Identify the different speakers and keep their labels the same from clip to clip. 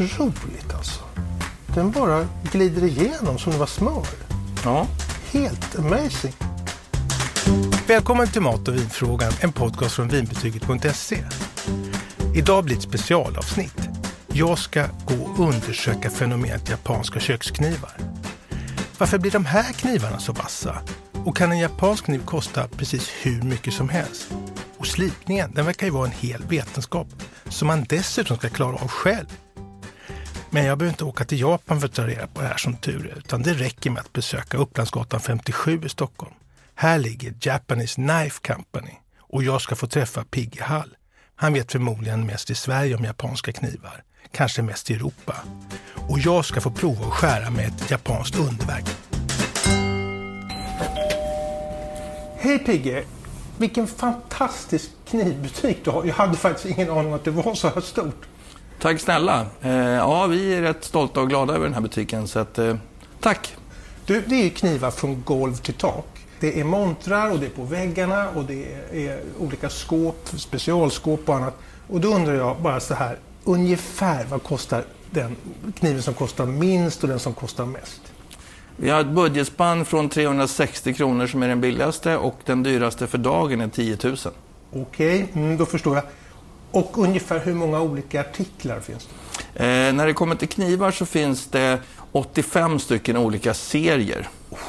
Speaker 1: otroligt alltså. Den bara glider igenom som det var smör.
Speaker 2: Ja.
Speaker 1: Helt amazing. Välkommen till Mat och vinfrågan, en podcast från vinbetyget.se. Idag blir det ett specialavsnitt. Jag ska gå och undersöka fenomenet japanska köksknivar. Varför blir de här knivarna så vassa? Och kan en japansk kniv kosta precis hur mycket som helst? Och slipningen, den verkar ju vara en hel vetenskap som man dessutom ska klara av själv. Men jag behöver inte åka till Japan för att ta reda på det här som tur är, utan det räcker med att besöka Upplandsgatan 57 i Stockholm. Här ligger Japanese Knife Company och jag ska få träffa Pigge Hall. Han vet förmodligen mest i Sverige om japanska knivar, kanske mest i Europa. Och jag ska få prova att skära med ett japanskt underverk. Hej Pigge! Vilken fantastisk knivbutik du har. Jag hade faktiskt ingen aning om att det var så här stort.
Speaker 2: Tack snälla. Eh, ja, vi är rätt stolta och glada över den här butiken, så att, eh, tack.
Speaker 1: Du, det är knivar från golv till tak. Det är montrar och det är på väggarna och det är olika skåp, specialskåp och annat. Och då undrar jag bara så här, ungefär vad kostar den kniven som kostar minst och den som kostar mest?
Speaker 2: Vi har ett budgetspann från 360 kronor som är den billigaste och den dyraste för dagen är 10 000.
Speaker 1: Okej, mm, då förstår jag. Och ungefär hur många olika artiklar finns
Speaker 2: det? Eh, när det kommer till knivar så finns det 85 stycken olika serier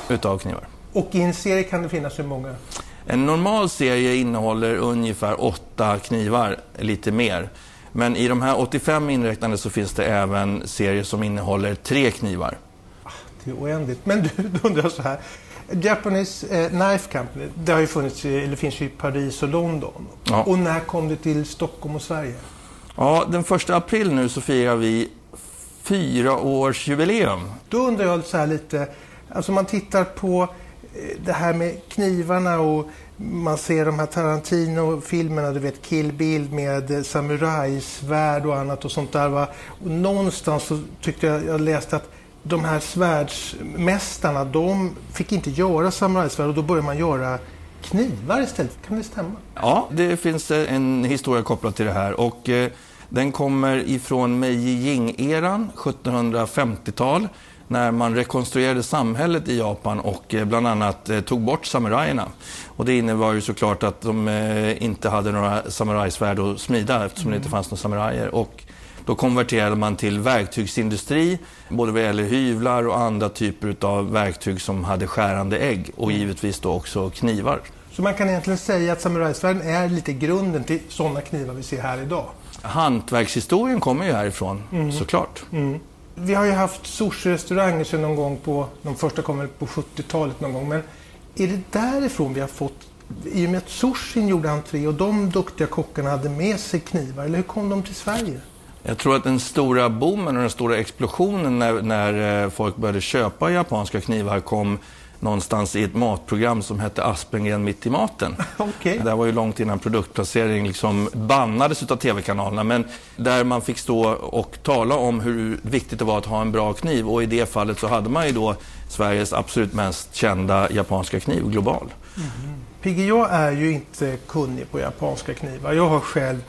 Speaker 2: utav knivar.
Speaker 1: Och i en serie kan det finnas hur många?
Speaker 2: En normal serie innehåller ungefär åtta knivar, lite mer. Men i de här 85 inräknade så finns det även serier som innehåller tre knivar.
Speaker 1: Ah, det är oändligt. Men du, då undrar jag så här. Japanese eh, Knife Company, det har ju funnits, eller finns ju i Paris och London. Ja. Och när kom det till Stockholm och Sverige?
Speaker 2: Ja, den första april nu så firar vi fyraårsjubileum.
Speaker 1: Då undrar jag så här lite, alltså man tittar på eh, det här med knivarna och man ser de här Tarantino-filmerna, du vet Kill Bill med samurajsvärd och annat och sånt där. Va? Och någonstans så tyckte jag, jag läste att de här svärdsmästarna, de fick inte göra samurajsvärd och då började man göra knivar istället. Kan det stämma?
Speaker 2: Ja, det finns en historia kopplad till det här. Och, eh, den kommer ifrån Meiji Jing-eran, 1750-tal när man rekonstruerade samhället i Japan och eh, bland annat eh, tog bort samurajerna. Och det innebar ju såklart att de eh, inte hade några samurajsvärd att smida eftersom mm. det inte mm. fanns några samurajer. Och då konverterade man till verktygsindustri, både vad gäller hyvlar och andra typer av verktyg som hade skärande ägg och mm. givetvis då också knivar.
Speaker 1: Så man kan egentligen säga att samurajsvärden är lite grunden till sådana knivar vi ser här idag?
Speaker 2: Hantverkshistorien kommer ju härifrån, mm. såklart. Mm.
Speaker 1: Vi har ju haft sushi-restauranger sedan någon gång på, de första kom på 70-talet någon gång, men är det därifrån vi har fått i och med att sushin gjorde entré och de duktiga kockarna hade med sig knivar, eller hur kom de till Sverige?
Speaker 2: Jag tror att den stora boomen och den stora explosionen när, när eh, folk började köpa japanska knivar kom någonstans i ett matprogram som hette Aspengren mitt i maten.
Speaker 1: Okay.
Speaker 2: Det var ju långt innan produktplacering liksom bannades av tv-kanalerna. Men där man fick stå och tala om hur viktigt det var att ha en bra kniv. Och i det fallet så hade man ju då Sveriges absolut mest kända japanska kniv global. Mm.
Speaker 1: Pigge, jag är ju inte kunnig på japanska knivar. Jag har själv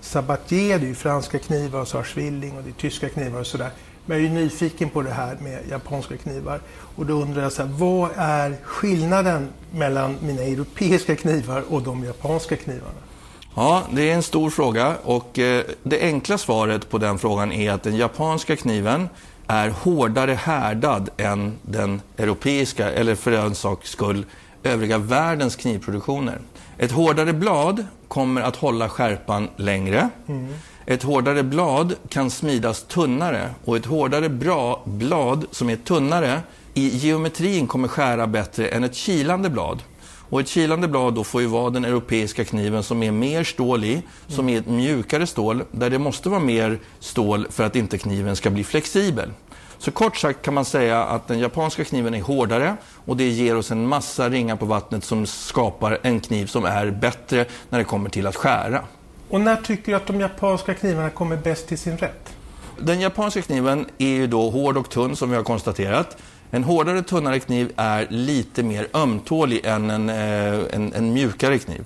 Speaker 1: sabatier, det är ju franska knivar och så har Schwilling och det är tyska knivar och sådär. Men jag är ju nyfiken på det här med japanska knivar. Och då undrar jag så här, vad är skillnaden mellan mina europeiska knivar och de japanska knivarna?
Speaker 2: Ja, det är en stor fråga och eh, det enkla svaret på den frågan är att den japanska kniven är hårdare härdad än den europeiska, eller för en saks skull, övriga världens knivproduktioner. Ett hårdare blad kommer att hålla skärpan längre. Mm. Ett hårdare blad kan smidas tunnare och ett hårdare bra blad som är tunnare i geometrin kommer skära bättre än ett kilande blad. Och ett kilande blad då får ju vara den europeiska kniven som är mer stål i, som är ett mjukare stål, där det måste vara mer stål för att inte kniven ska bli flexibel. Så kort sagt kan man säga att den japanska kniven är hårdare och det ger oss en massa ringar på vattnet som skapar en kniv som är bättre när det kommer till att skära.
Speaker 1: Och när tycker du att de japanska knivarna kommer bäst till sin rätt?
Speaker 2: Den japanska kniven är ju då hård och tunn som vi har konstaterat. En hårdare, tunnare kniv är lite mer ömtålig än en, eh, en, en mjukare kniv.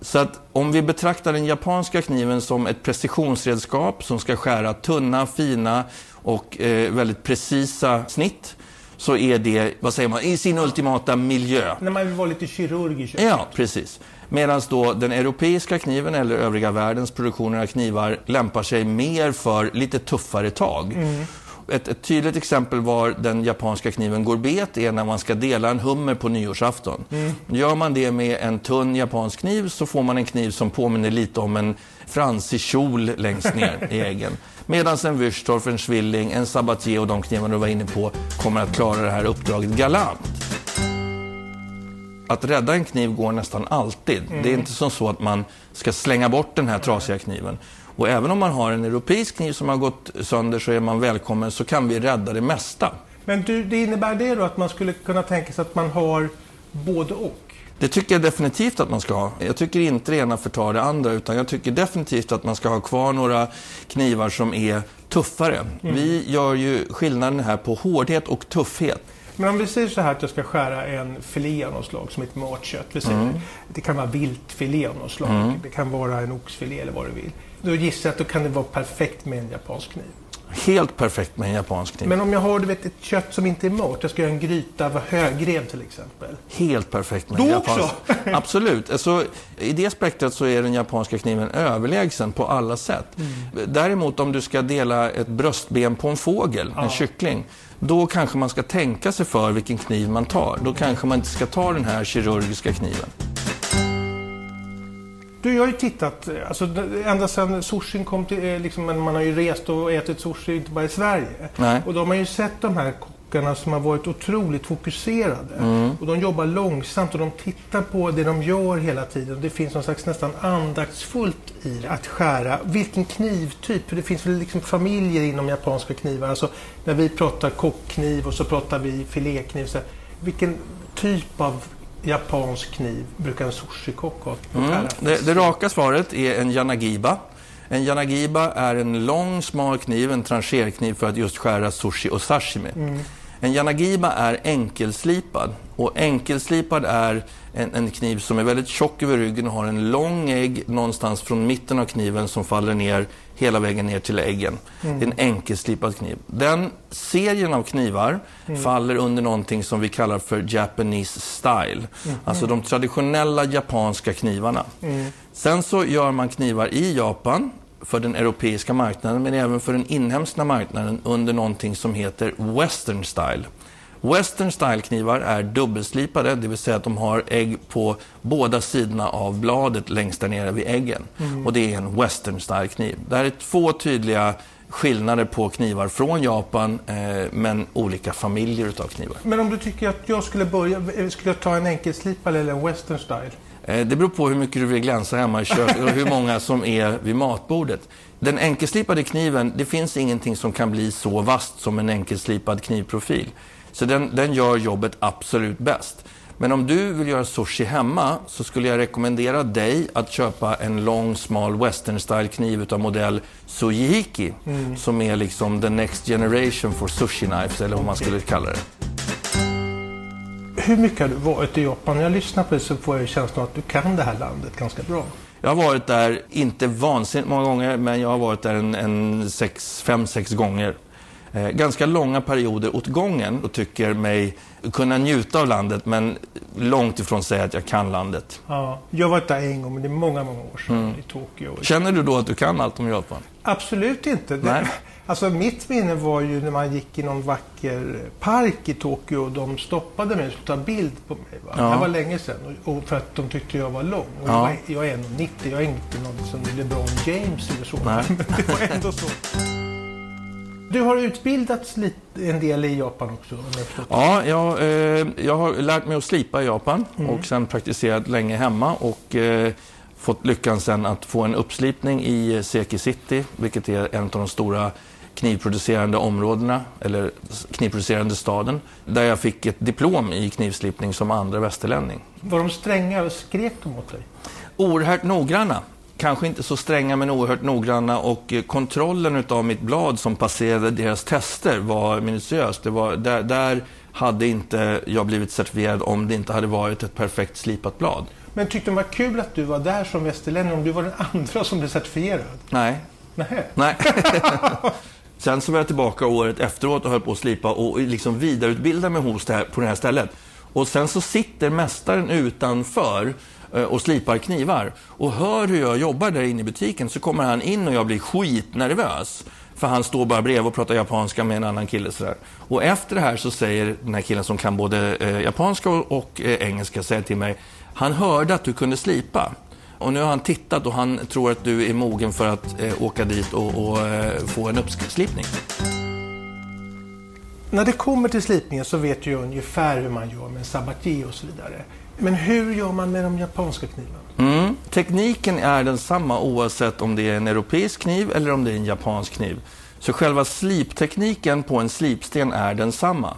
Speaker 2: Så att om vi betraktar den japanska kniven som ett precisionsredskap som ska skära tunna, fina och eh, väldigt precisa snitt så är det, vad säger man, i sin ultimata miljö.
Speaker 1: När man vill vara lite kirurgisk.
Speaker 2: Ja, precis. Medan då den europeiska kniven eller övriga världens produktioner av knivar lämpar sig mer för lite tuffare tag. Mm. Ett, ett, tydligt exempel var den japanska kniven gorbet är när man ska dela en hummer på nyårsafton. Mm. Gör man det med en tunn japansk kniv så får man en kniv som påminner lite om en fransig kjol längst ner i äggen. Medan en Wüstorf, en Schwilling, en Sabatier och de knivar du var inne på kommer att klara det här uppdraget galant. Att rädda en kniv går nästan alltid. Mm. Det är inte som så att man ska slänga bort den här trasiga kniven. Och även om man har en europeisk kniv som har gått sönder så är man välkommen så kan vi rädda det mesta.
Speaker 1: Men du, det innebär det då att man skulle kunna tänka sig att man har både och?
Speaker 2: Det tycker jag definitivt att man ska ha. Jag tycker inte det ena förtar det andra utan jag tycker definitivt att man ska ha kvar några knivar som är tuffare. Mm. Vi gör ju skillnaden här på hårdhet och tuffhet.
Speaker 1: Men om vi säger så här att jag ska skära en filé av något slag som ett matkött. Vi säger, mm. Det kan vara viltfilé av något slag. Mm. Det kan vara en oxfilé eller vad du vill. Då gissar jag att då kan det vara perfekt med en japansk kniv.
Speaker 2: Helt perfekt med en japansk kniv.
Speaker 1: Men om jag har du vet, ett kött som inte är mört, jag ska göra en gryta av högrev till exempel.
Speaker 2: Helt perfekt med
Speaker 1: Då
Speaker 2: en japansk
Speaker 1: också?
Speaker 2: Absolut. Alltså, I det spektrat så är den japanska kniven överlägsen på alla sätt. Mm. Däremot om du ska dela ett bröstben på en fågel, ja. en kyckling, då kanske man ska tänka sig för vilken kniv man tar. Då kanske man inte ska ta den här kirurgiska kniven.
Speaker 1: Du, jag har ju tittat, alltså, ända sedan sushin kom till, eh, liksom, man har ju rest och ätit sushi inte bara i Sverige.
Speaker 2: Nej.
Speaker 1: Och då har man ju sett de här kockarna som har varit otroligt fokuserade. Mm. Och de jobbar långsamt och de tittar på det de gör hela tiden. Det finns någon slags nästan andaktsfullt i att skära. Vilken knivtyp? För det finns väl liksom familjer inom japanska knivar. Alltså, när vi pratar kockkniv och så pratar vi filékniv. Så vilken typ av japansk kniv brukar en sushikock ha?
Speaker 2: Mm. Det, det raka svaret är en yanagiba. En yanagiba är en lång smal kniv, en trancherkniv för att just skära sushi och sashimi. Mm. En yanagiba är enkelslipad och enkelslipad är en, en, kniv som är väldigt tjock över ryggen och har en lång ägg någonstans från mitten av kniven som faller ner hela vägen ner till äggen. Mm. Det är en enkelslipad kniv. Den serien av knivar mm. faller under någonting som vi kallar för Japanese style. Mm. Alltså de traditionella japanska knivarna. Mm. Sen så gör man knivar i Japan för den europeiska marknaden men även för den inhemska marknaden under någonting som heter western style. Western style-knivar är dubbelslipade, det vill säga att de har ägg på båda sidorna av bladet längst där nere vid äggen. Mm. Och det är en western style-kniv. Det här är två tydliga skillnader på knivar från Japan, eh, men olika familjer utav knivar.
Speaker 1: Men om du tycker att jag skulle börja, skulle jag ta en enkelslipad eller en western style?
Speaker 2: Eh, det beror på hur mycket du vill glänsa hemma i köket och hur många som är vid matbordet. Den enkelslipade kniven, det finns ingenting som kan bli så vasst som en enkelslipad knivprofil. Så den, den gör jobbet absolut bäst. Men om du vill göra sushi hemma så skulle jag rekommendera dig att köpa en lång smal western style kniv utav modell Sujihiki mm. som är liksom the next generation for sushi knives eller vad man skulle kalla det.
Speaker 1: Hur mycket har du varit i Japan? När jag lyssnar på det så får jag känslan att du kan det här landet ganska bra.
Speaker 2: Jag har varit där, inte vansinnigt många gånger, men jag har varit där en, en sex, fem, sex gånger. Eh, ganska långa perioder åt gången och tycker mig kunna njuta av landet men långt ifrån säga att jag kan landet.
Speaker 1: Ja, jag varit där en gång men det är många, många år sedan mm. i Tokyo.
Speaker 2: Känner du då att du kan allt om Japan?
Speaker 1: Absolut inte. Det, alltså mitt minne var ju när man gick i någon vacker park i Tokyo och de stoppade mig och ta bild på mig. Va? Ja. Det var länge sedan och, och, för att de tyckte jag var lång. Och ja. jag, är 1,90. Jag är inte någon som LeBron James eller så. Nej. Men det var ändå så. Du har utbildats lite, en del i Japan också?
Speaker 2: Ja, jag, eh, jag har lärt mig att slipa i Japan mm. och sen praktiserat länge hemma och eh, fått lyckan sen att få en uppslipning i Seki City, vilket är en av de stora knivproducerande områdena, eller knivproducerande staden, där jag fick ett diplom i knivslipning som andra västerlänning.
Speaker 1: Var de stränga skrek de åt dig?
Speaker 2: Oerhört noggranna kanske inte så stränga men oerhört noggranna och eh, kontrollen av mitt blad som passerade deras tester var minutiös. Det var, där, där hade inte jag blivit certifierad om det inte hade varit ett perfekt slipat blad.
Speaker 1: Men tyckte de var kul att du var där som västerlänning om du var den andra som blev certifierad?
Speaker 2: Nej.
Speaker 1: Nähä.
Speaker 2: Nej. Sen så var jag tillbaka året efteråt och höll på att slipa och liksom vidareutbilda mig hos det här, på det här stället. Och sen så sitter mästaren utanför Eh, och slipar knivar. Och hör hur jag jobbar där inne i butiken så kommer han in och jag blir skitnervös. För han står bara bredvid och pratar japanska med en annan kille. Sådär. Och efter det här så säger den här killen som kan både eh, japanska och, och eh, engelska säger till mig, han hörde att du kunde slipa. Och nu har han tittat och han tror att du är mogen för att eh, åka dit och, och eh, få en uppslipning.
Speaker 1: När det kommer till slipningen så vet jag ungefär hur man gör med en sabatier och så vidare. Men hur gör man med de japanska knivarna?
Speaker 2: Mm. Tekniken är densamma oavsett om det är en europeisk kniv eller om det är en japansk kniv. Så själva sliptekniken på en slipsten är densamma.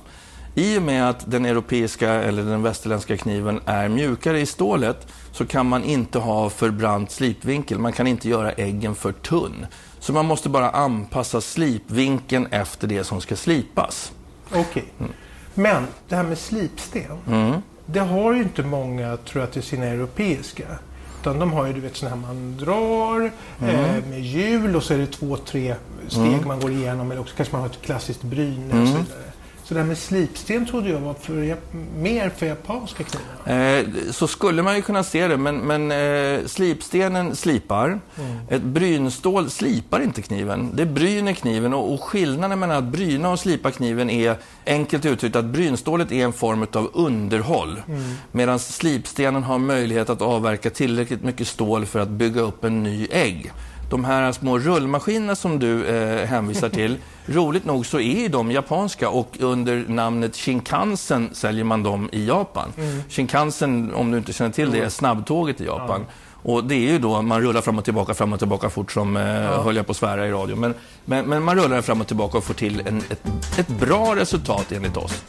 Speaker 2: I och med att den europeiska eller den västerländska kniven är mjukare i stålet så kan man inte ha för brant slipvinkel. Man kan inte göra äggen för tunn. Så man måste bara anpassa slipvinkeln efter det som ska slipas.
Speaker 1: Okej. Okay. Mm. Men det här med slipsten. Mm. Det har ju inte många, tror jag, till sina europeiska. Utan de har ju, du vet, sådana här man drar mm. eh, med hjul och så är det två, tre steg mm. man går igenom. Eller också kanske man har ett klassiskt bryne och så mm. vidare. Så det här med slipsten trodde jag var för, mer för japanska knivar.
Speaker 2: Eh, så skulle man ju kunna se det, men, men eh, slipstenen slipar. Mm. Ett brynstål slipar inte kniven. Det bryner kniven och, och skillnaden mellan att bryna och slipa kniven är enkelt uttryckt att brynstålet är en form av underhåll. Mm. Medan slipstenen har möjlighet att avverka tillräckligt mycket stål för att bygga upp en ny ägg de här små rullmaskinerna som du eh, hänvisar till, roligt nog så är de japanska och under namnet Shinkansen säljer man dem i Japan. Mm. Shinkansen, om du inte känner till det, är snabbtåget i Japan. Ja. Och det är ju då man rullar fram och tillbaka, fram och tillbaka fort som, eh, ja. höll jag på att svära i radio. Men, men, men, man rullar fram och tillbaka och får till en, ett, ett bra resultat enligt oss.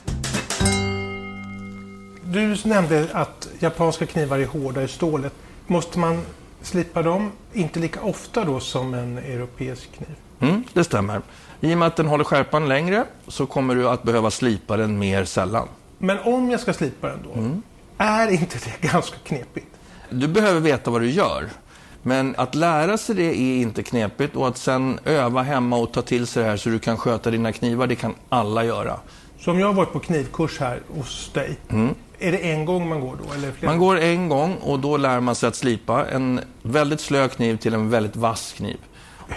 Speaker 1: Du nämnde att japanska knivar är hårda i stålet. Måste man slipar de inte lika ofta då som en europeisk kniv?
Speaker 2: Mm, det stämmer. I och med att den håller skärpan längre så kommer du att behöva slipa den mer sällan.
Speaker 1: Men om jag ska slipa den då, mm. är inte det ganska knepigt?
Speaker 2: Du behöver veta vad du gör. Men att lära sig det är inte knepigt och att sen öva hemma och ta till sig det här så du kan sköta dina knivar, det kan alla göra.
Speaker 1: Så om jag har varit på knivkurs här hos dig, mm. Är det en gång man går då? Eller
Speaker 2: flera? Man går en gång och då lär man sig att slipa en väldigt slö kniv till en väldigt vass kniv.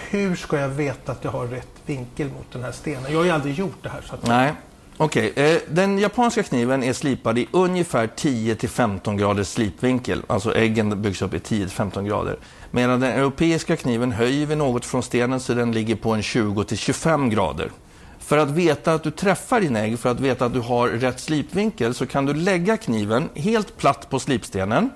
Speaker 1: Hur ska jag veta att jag har rätt vinkel mot den här stenen? Jag har ju aldrig gjort det här. Så att...
Speaker 2: Nej. Okej, okay. Eh, den japanska kniven är slipad i ungefär 10-15 graders slipvinkel. Alltså äggen byggs upp i 10-15 grader. Medan den europeiska kniven höjer vi något från stenen så den ligger på en 20-25 grader. För att veta att du träffar din ägg, för att veta att du har rätt slipvinkel, så kan du lägga kniven helt platt på slipstenen,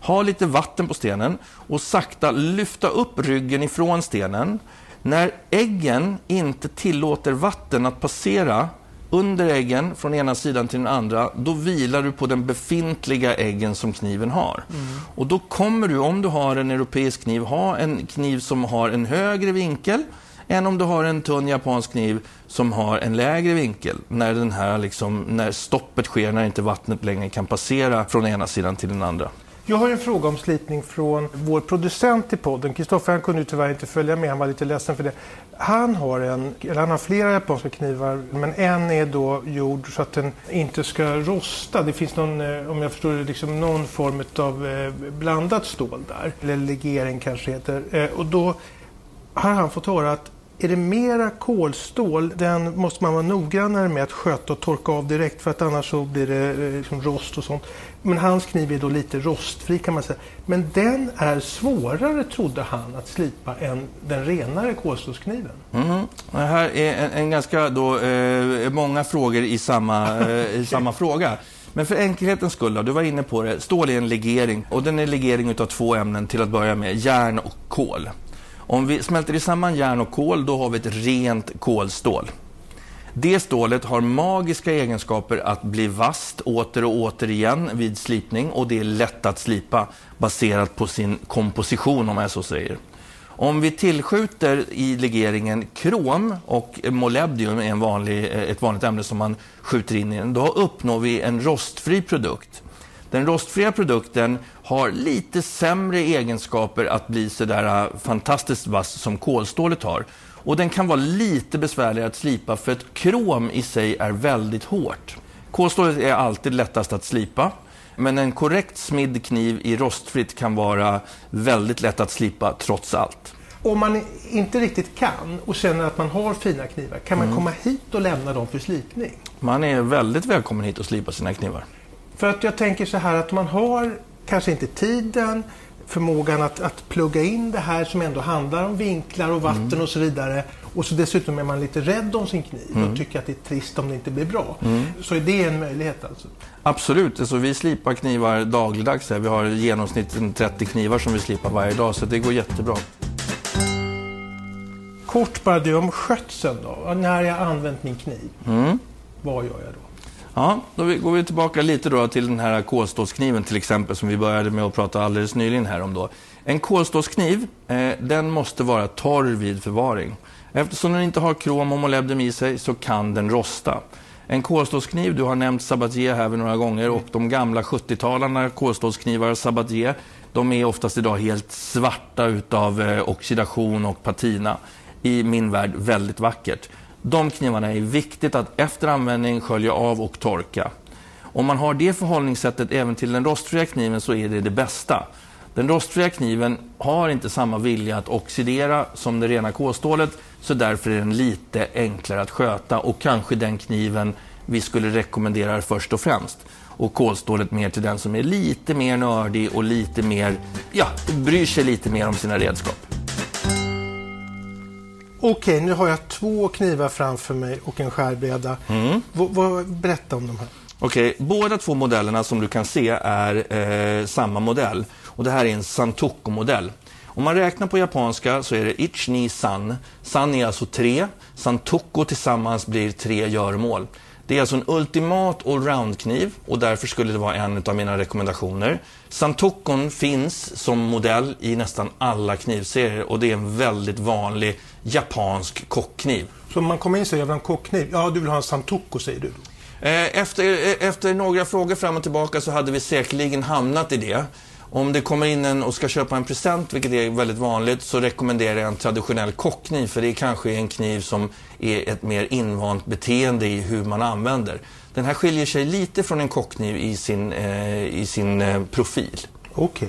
Speaker 2: ha lite vatten på stenen och sakta lyfta upp ryggen ifrån stenen. När äggen inte tillåter vatten att passera under äggen från ena sidan till den andra, då vilar du på den befintliga äggen som kniven har. Mm. Och då kommer du, om du har en europeisk kniv, ha en kniv som har en högre vinkel än om du har en tunn japansk kniv som har en lägre vinkel när, den här liksom, när stoppet sker, när inte vattnet längre kan passera från ena sidan till den andra.
Speaker 1: Jag har en fråga om slipning från vår producent i podden. Kristoffer kunde ju tyvärr inte följa med, han var lite ledsen för det. Han har, en, eller han har flera japanska knivar, men en är då gjord så att den inte ska rosta. Det finns någon, eh, om jag förstår det, liksom någon form av eh, blandat stål där. Eller legering kanske heter. Eh, och då har han fått höra att är det mera kolstål, den måste man vara noggrannare med att sköta och torka av direkt för att annars så blir det eh, liksom rost och sånt. Men hans kniv är då lite rostfri kan man säga. Men den är svårare trodde han att slipa än den renare kolstålskniven.
Speaker 2: Mm. Det här är en, en ganska då, eh, många frågor i samma, eh, i samma fråga. Men för enkelhetens skull, då, du var inne på det, stål är en legering och den är legering av två ämnen till att börja med, järn och kol. Om vi smälter samman järn och kol, då har vi ett rent kolstål. Det stålet har magiska egenskaper att bli vasst åter och åter igen vid slipning och det är lätt att slipa baserat på sin komposition om jag så säger. Om vi tillskjuter i legeringen krom och molybdium är en vanlig, eh, ett vanligt ämne som man skjuter in i den, då uppnår vi en rostfri produkt. Den rostfria produkten har lite sämre egenskaper att bli sådär äh, fantastiskt vass som kolstålet har. Och den kan vara lite besvärligare att slipa för att krom i sig är väldigt hårt. Kolstålet är alltid lättast att slipa. Men en korrekt smidd kniv i rostfritt kan vara väldigt lätt att slipa trots allt.
Speaker 1: Om man inte riktigt kan och känner att man har fina knivar, kan man mm. komma hit och lämna dem för slipning?
Speaker 2: Man är väldigt välkommen hit och slipa sina knivar.
Speaker 1: För att jag tänker så här att man har kanske inte tiden, förmågan att, att plugga in det här som ändå handlar om vinklar och vatten mm. och så vidare. Och så dessutom är man lite rädd om sin kniv mm. och tycker att det är trist om det inte blir bra. Mm. Så är det en möjlighet alltså?
Speaker 2: Absolut. Alltså, vi slipar knivar dagligdags. Här. Vi har i genomsnitt 30 knivar som vi slipar varje dag, så det går jättebra.
Speaker 1: Kort bara du om skötseln då. När jag använt min kniv, mm. vad gör jag då?
Speaker 2: Ja, då går vi tillbaka lite då till den här kolstålskniven till exempel som vi började med att prata alldeles nyligen här om. Då. En kolstålskniv, eh, den måste vara torr vid förvaring. Eftersom den inte har krom och molybden i sig så kan den rosta. En kolstålskniv, du har nämnt Sabatier här några gånger och de gamla 70-talarna kolstålsknivar Sabatier, de är oftast idag helt svarta utav eh, oxidation och patina. I min värld väldigt vackert. De knivarna är viktigt att efter användning skölja av och torka. Om man har det förhållningssättet även till den rostfria kniven så är det det bästa. Den rostfria kniven har inte samma vilja att oxidera som det rena kolstålet så därför är den lite enklare att sköta och kanske den kniven vi skulle rekommendera först och främst. Och kolstålet mer till den som är lite mer nördig och lite mer, ja, bryr sig lite mer om sina redskap.
Speaker 1: Okej, nu har jag två knivar framför mig och en skärbräda. Mm. berätta om de här.
Speaker 2: Okej, båda två modellerna som du kan se är eh, samma modell. Och det här är en Santoko-modell. Om man räknar på japanska så är det Ich ni san. San är alltså tre. Santoko tillsammans blir tre göromål. Det är alltså en ultimat allround-kniv och därför skulle det vara en av mina rekommendationer. Santokon finns som modell i nästan alla knivserier och det är en väldigt vanlig japansk kockkniv.
Speaker 1: Så om man kommer in och säger jag vill ha en kockkniv, ja du vill ha en Santoko säger du?
Speaker 2: Eh, efter, eh, efter några frågor fram och tillbaka så hade vi säkerligen hamnat i det. Om det kommer in en och ska köpa en present, vilket är väldigt vanligt, så rekommenderar jag en traditionell kockkniv. För det är kanske en kniv som är ett mer invant beteende i hur man använder. Den här skiljer sig lite från en kockkniv i sin, eh, i sin eh, profil.
Speaker 1: Okej. Okay.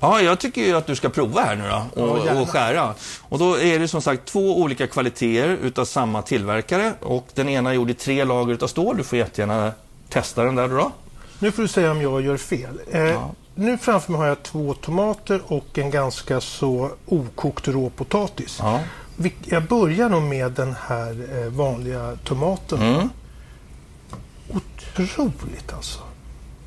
Speaker 2: Ja, jag tycker ju att du ska prova här nu då och, ja, och skära. Och då är det som sagt två olika kvaliteter utav samma tillverkare och den ena är gjord i tre lager utav stål. Du får jättegärna testa den där då.
Speaker 1: Nu får du säga om jag gör fel. Eh, ja. Nu framför mig har jag två tomater och en ganska så okokt råpotatis. Ja. Jag börjar nog med den här eh, vanliga tomaten. Mm. Otroligt alltså.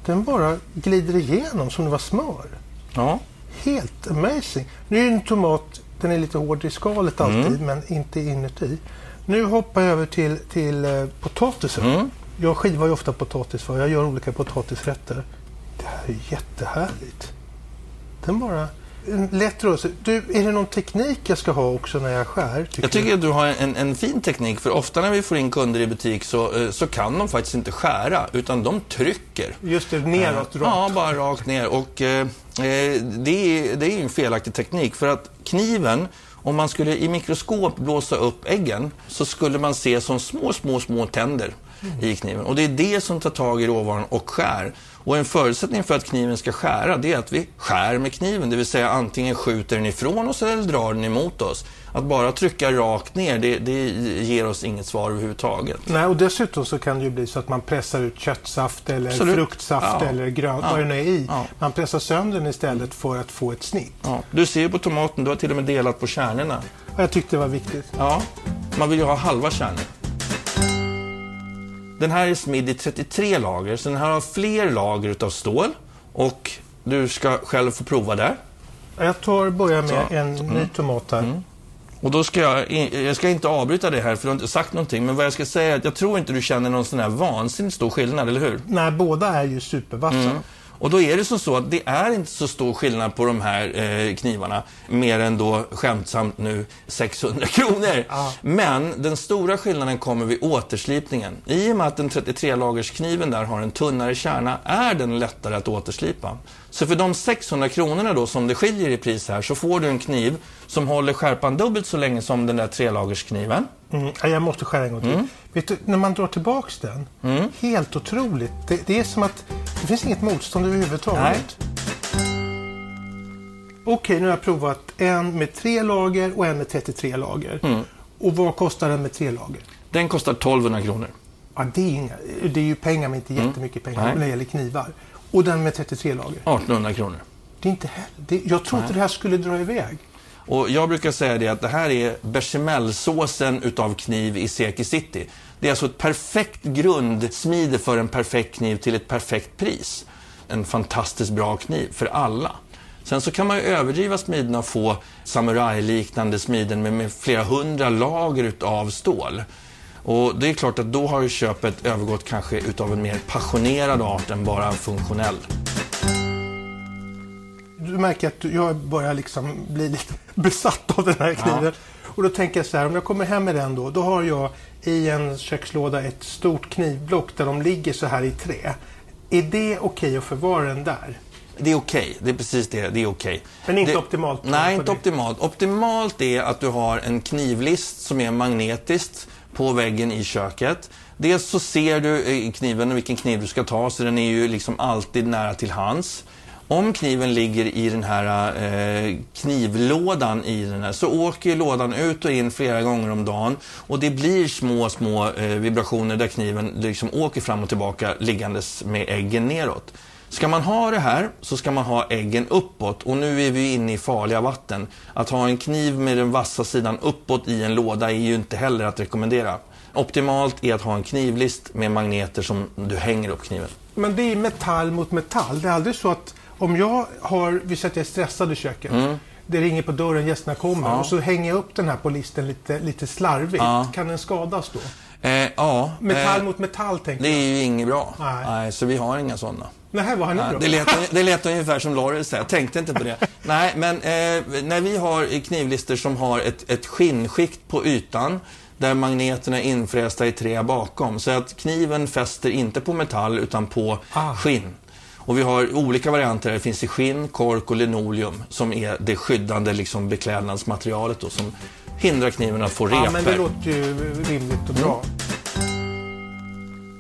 Speaker 1: Den bara glider igenom som det var smör. Ja. Helt amazing. Nu är en tomat, den är lite hård i skalet alltid, mm. men inte inuti. Nu hoppar jag över till, till eh, potatisen. Mm. Jag skivar ju ofta potatis för jag gör olika potatisrätter. Är jättehärligt. Den bara... En lätt rörelse. Du, är det någon teknik jag ska ha också när jag skär?
Speaker 2: Tycker jag tycker att du har en, en fin teknik, för ofta när vi får in kunder i butik så, eh, så kan de faktiskt inte skära, utan de trycker.
Speaker 1: Just det, neråt, rakt.
Speaker 2: Ja, bara rakt ner. Och, eh, eh, det, är, det är en felaktig teknik, för att kniven om man skulle i mikroskop blåsa upp äggen så skulle man se som små, små, små tänder mm. i kniven. Och det är det som tar tag i råvaran och skär. Och en förutsättning för att kniven ska skära, det är att vi skär med kniven. Det vill säga antingen skjuter den ifrån oss eller drar den emot oss. Att bara trycka rakt ner, det, det ger oss inget svar överhuvudtaget.
Speaker 1: Nej, och dessutom så kan det ju bli så att man pressar ut köttsaft eller Absolut. fruktsaft ja. eller grönt, ja. vad det nu är i. Ja. Man pressar sönder den istället för att få ett snitt.
Speaker 2: Ja. Du ser ju på tomaten, du har till och med delat på kärnorna.
Speaker 1: Jag tyckte det var viktigt.
Speaker 2: Ja, man vill ju ha halva kärnor. Den här är smidd i 33 lager, så den här har fler lager utav stål. Och du ska själv få prova där.
Speaker 1: Jag tar börjar med så. en mm. ny tomat här. Mm.
Speaker 2: Och då ska jag, jag ska inte avbryta det här för du har inte sagt någonting. Men vad jag ska säga är att jag tror inte du känner någon sån här vansinnigt stor skillnad, eller hur?
Speaker 1: Nej, båda är ju supervassa. Mm.
Speaker 2: Och då är det som så att det är inte så stor skillnad på de här eh, knivarna, mer än då skämtsamt nu 600 kronor.
Speaker 1: Ja.
Speaker 2: Men den stora skillnaden kommer vid återslipningen. I och med att den 33-lagerskniven där har en tunnare kärna är den lättare att återslipa. Så för de 600 kronorna då som det skiljer i pris här så får du en kniv som håller skärpan dubbelt så länge som den där trelagerskniven.
Speaker 1: Mm. ja, Jag måste skära en gång till.
Speaker 2: Mm.
Speaker 1: Vet du, när man drar tillbaks den, helt otroligt. Det, det är som att det finns inget motstånd överhuvudtaget. Okej, nu har jag provat en med tre lager och en med 33 lager.
Speaker 2: Mm.
Speaker 1: Och vad kostar den med tre lager?
Speaker 2: Den kostar 1200 kronor.
Speaker 1: Ja, det, är inga, det är ju pengar men inte jättemycket pengar
Speaker 2: Mm. Nej.
Speaker 1: när det gäller knivar. Och den med 33 lager?
Speaker 2: 1800 kronor.
Speaker 1: Det är inte heller... Det, jag trodde det här skulle dra iväg.
Speaker 2: Och jag brukar säga det att det här är bechamelsåsen utav kniv i Seki City. Det är alltså ett perfekt grundsmide för en perfekt kniv till ett perfekt pris. En fantastiskt bra kniv för alla. Sen så kan man ju överdriva smiden och få samurajliknande smiden med, med flera hundra lager utav stål. Och det är klart att då har ju köpet övergått kanske utav en mer passionerad art än bara funktionell.
Speaker 1: Du märker att jag börjar liksom bli lite besatt av den här kniven. Och då tänker jag så här, om jag kommer hem med den då, då har jag i en kökslåda ett stort knivblock där de ligger så här i trä. Är det okej att förvara den där?
Speaker 2: Det är okej, det är precis det, det är okej.
Speaker 1: Men inte
Speaker 2: det,
Speaker 1: optimalt
Speaker 2: Nej,
Speaker 1: det.
Speaker 2: inte optimalt. Optimalt är att du har en knivlist som är magnetiskt på väggen i köket. Dels så ser du i kniven vilken kniv du ska ta, så den är ju liksom alltid nära till hands. Om kniven ligger i den här eh, knivlådan i den här, så åker ju lådan ut och in flera gånger om dagen och det blir små, små eh, vibrationer där kniven liksom åker fram och tillbaka liggandes med äggen neråt. Ska man ha det här så ska man ha äggen uppåt och nu är vi inne i farliga vatten. Att ha en kniv med den vassa sidan uppåt i en låda är ju inte heller att rekommendera. Optimalt är att ha en knivlist med magneter som du hänger upp kniven.
Speaker 1: Men det är metall mot metall. Det är aldrig så att om jag har, vi säger att jag är stressad i köket. Det ringer på dörren, gästerna kommer
Speaker 2: Mm. Ja.
Speaker 1: och så hänger jag upp den här på listen lite, lite slarvigt.
Speaker 2: Ja.
Speaker 1: Kan den skadas då?
Speaker 2: Eh, ja,
Speaker 1: Metall
Speaker 2: eh,
Speaker 1: mot metall tänker
Speaker 2: det
Speaker 1: jag.
Speaker 2: är ju inget bra.
Speaker 1: Nej.
Speaker 2: så vi har inga sådana.
Speaker 1: Nej, vad har ni
Speaker 2: Nej,
Speaker 1: då?
Speaker 2: det, lät, det lät ungefär som Laurel säger, jag tänkte inte på det. Nej, men eh, när vi har knivlister som har ett, ett skinnskikt på ytan där magneterna är infrästa i trä bakom. Så att kniven fäster inte på metall utan på
Speaker 1: Ah.
Speaker 2: skinn. Och vi har olika varianter. Det finns i skinn, kork och linoleum som är det skyddande liksom, beklädnadsmaterialet då, som hindrar kniven att få repor.
Speaker 1: Ja, men det låter ju rimligt och bra.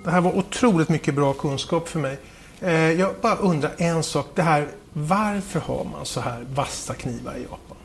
Speaker 1: Det här var otroligt mycket bra kunskap för mig. Eh, jag bara undrar en sak. Det här, varför har man så här vassa knivar i Japan?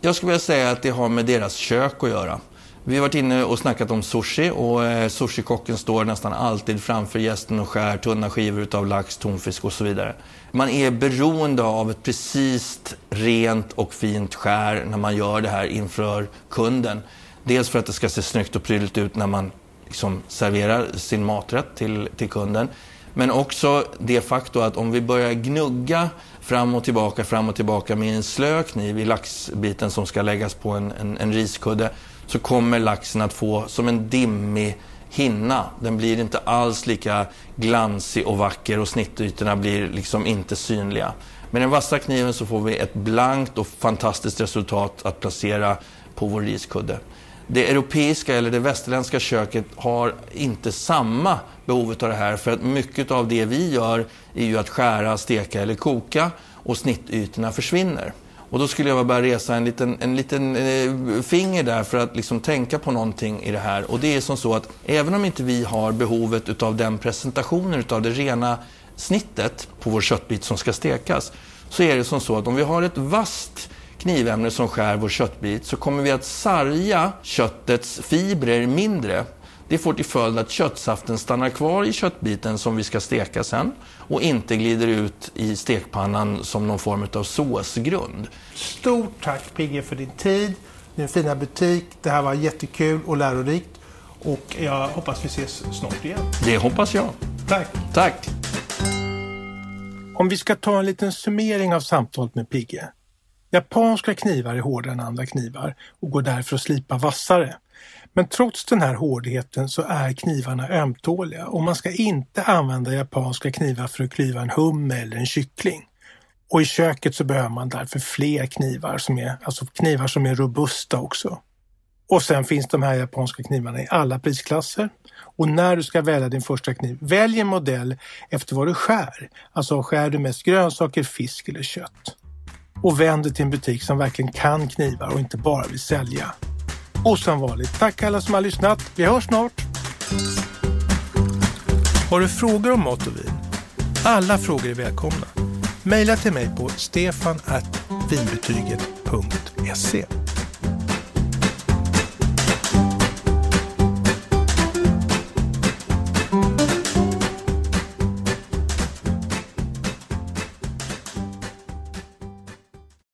Speaker 2: Jag skulle vilja säga att det har med deras kök att göra. Vi har varit inne och snackat om sushi och eh, sushikocken står nästan alltid framför gästen och skär tunna skivor utav lax, tonfisk och så vidare. Man är beroende av ett precis rent och fint skär när man gör det här inför kunden. Dels för att det ska se snyggt och prydligt ut när man liksom serverar sin maträtt till, till kunden. Men också det faktum att om vi börjar gnugga fram och tillbaka, fram och tillbaka med en slö kniv i laxbiten som ska läggas på en, en, en riskudde så kommer laxen att få som en dimmig hinna. Den blir inte alls lika glansig och vacker och snittytorna blir liksom inte synliga. Med den vassa kniven så får vi ett blankt och fantastiskt resultat att placera på vår riskudde. Det europeiska eller det västerländska köket har inte samma behov av det här för att mycket av det vi gör är ju att skära, steka eller koka och snittytorna försvinner. Och då skulle jag bara resa en liten, en liten eh, finger där för att liksom tänka på någonting i det här. Och det är som så att även om inte vi har behovet utav den presentationen utav det rena snittet på vår köttbit som ska stekas så är det som så att om vi har ett vasst knivämne som skär vår köttbit så kommer vi att sarga köttets fibrer mindre. Det får till följd att köttsaften stannar kvar i köttbiten som vi ska steka sen och inte glider ut i stekpannan som någon form av såsgrund.
Speaker 1: Stort tack Pigge för din tid, din fina butik. Det här var jättekul och lärorikt. Och jag hoppas vi ses snart igen.
Speaker 2: Det hoppas jag.
Speaker 1: Tack!
Speaker 2: Tack!
Speaker 1: Om vi ska ta en liten summering av samtalet med Pigge. Japanska knivar är hårdare än andra knivar och går därför att slipa vassare. Men trots den här hårdheten så är knivarna ömtåliga och man ska inte använda japanska knivar för att klyva en hummer eller en kyckling. Och i köket så behöver man därför fler knivar som är, alltså knivar som är robusta också. Och sen finns de här japanska knivarna i alla prisklasser. Och när du ska välja din första kniv, välj en modell efter vad du skär. Alltså skär du mest grönsaker, fisk eller kött. Och vänd dig till en butik som verkligen kan knivar och inte bara vill sälja. Och som vanligt, tack alla som har lyssnat. Vi hörs snart! Har du frågor om mat och vin? Alla frågor är välkomna. Maila till mig på stefanatvinbetyget.se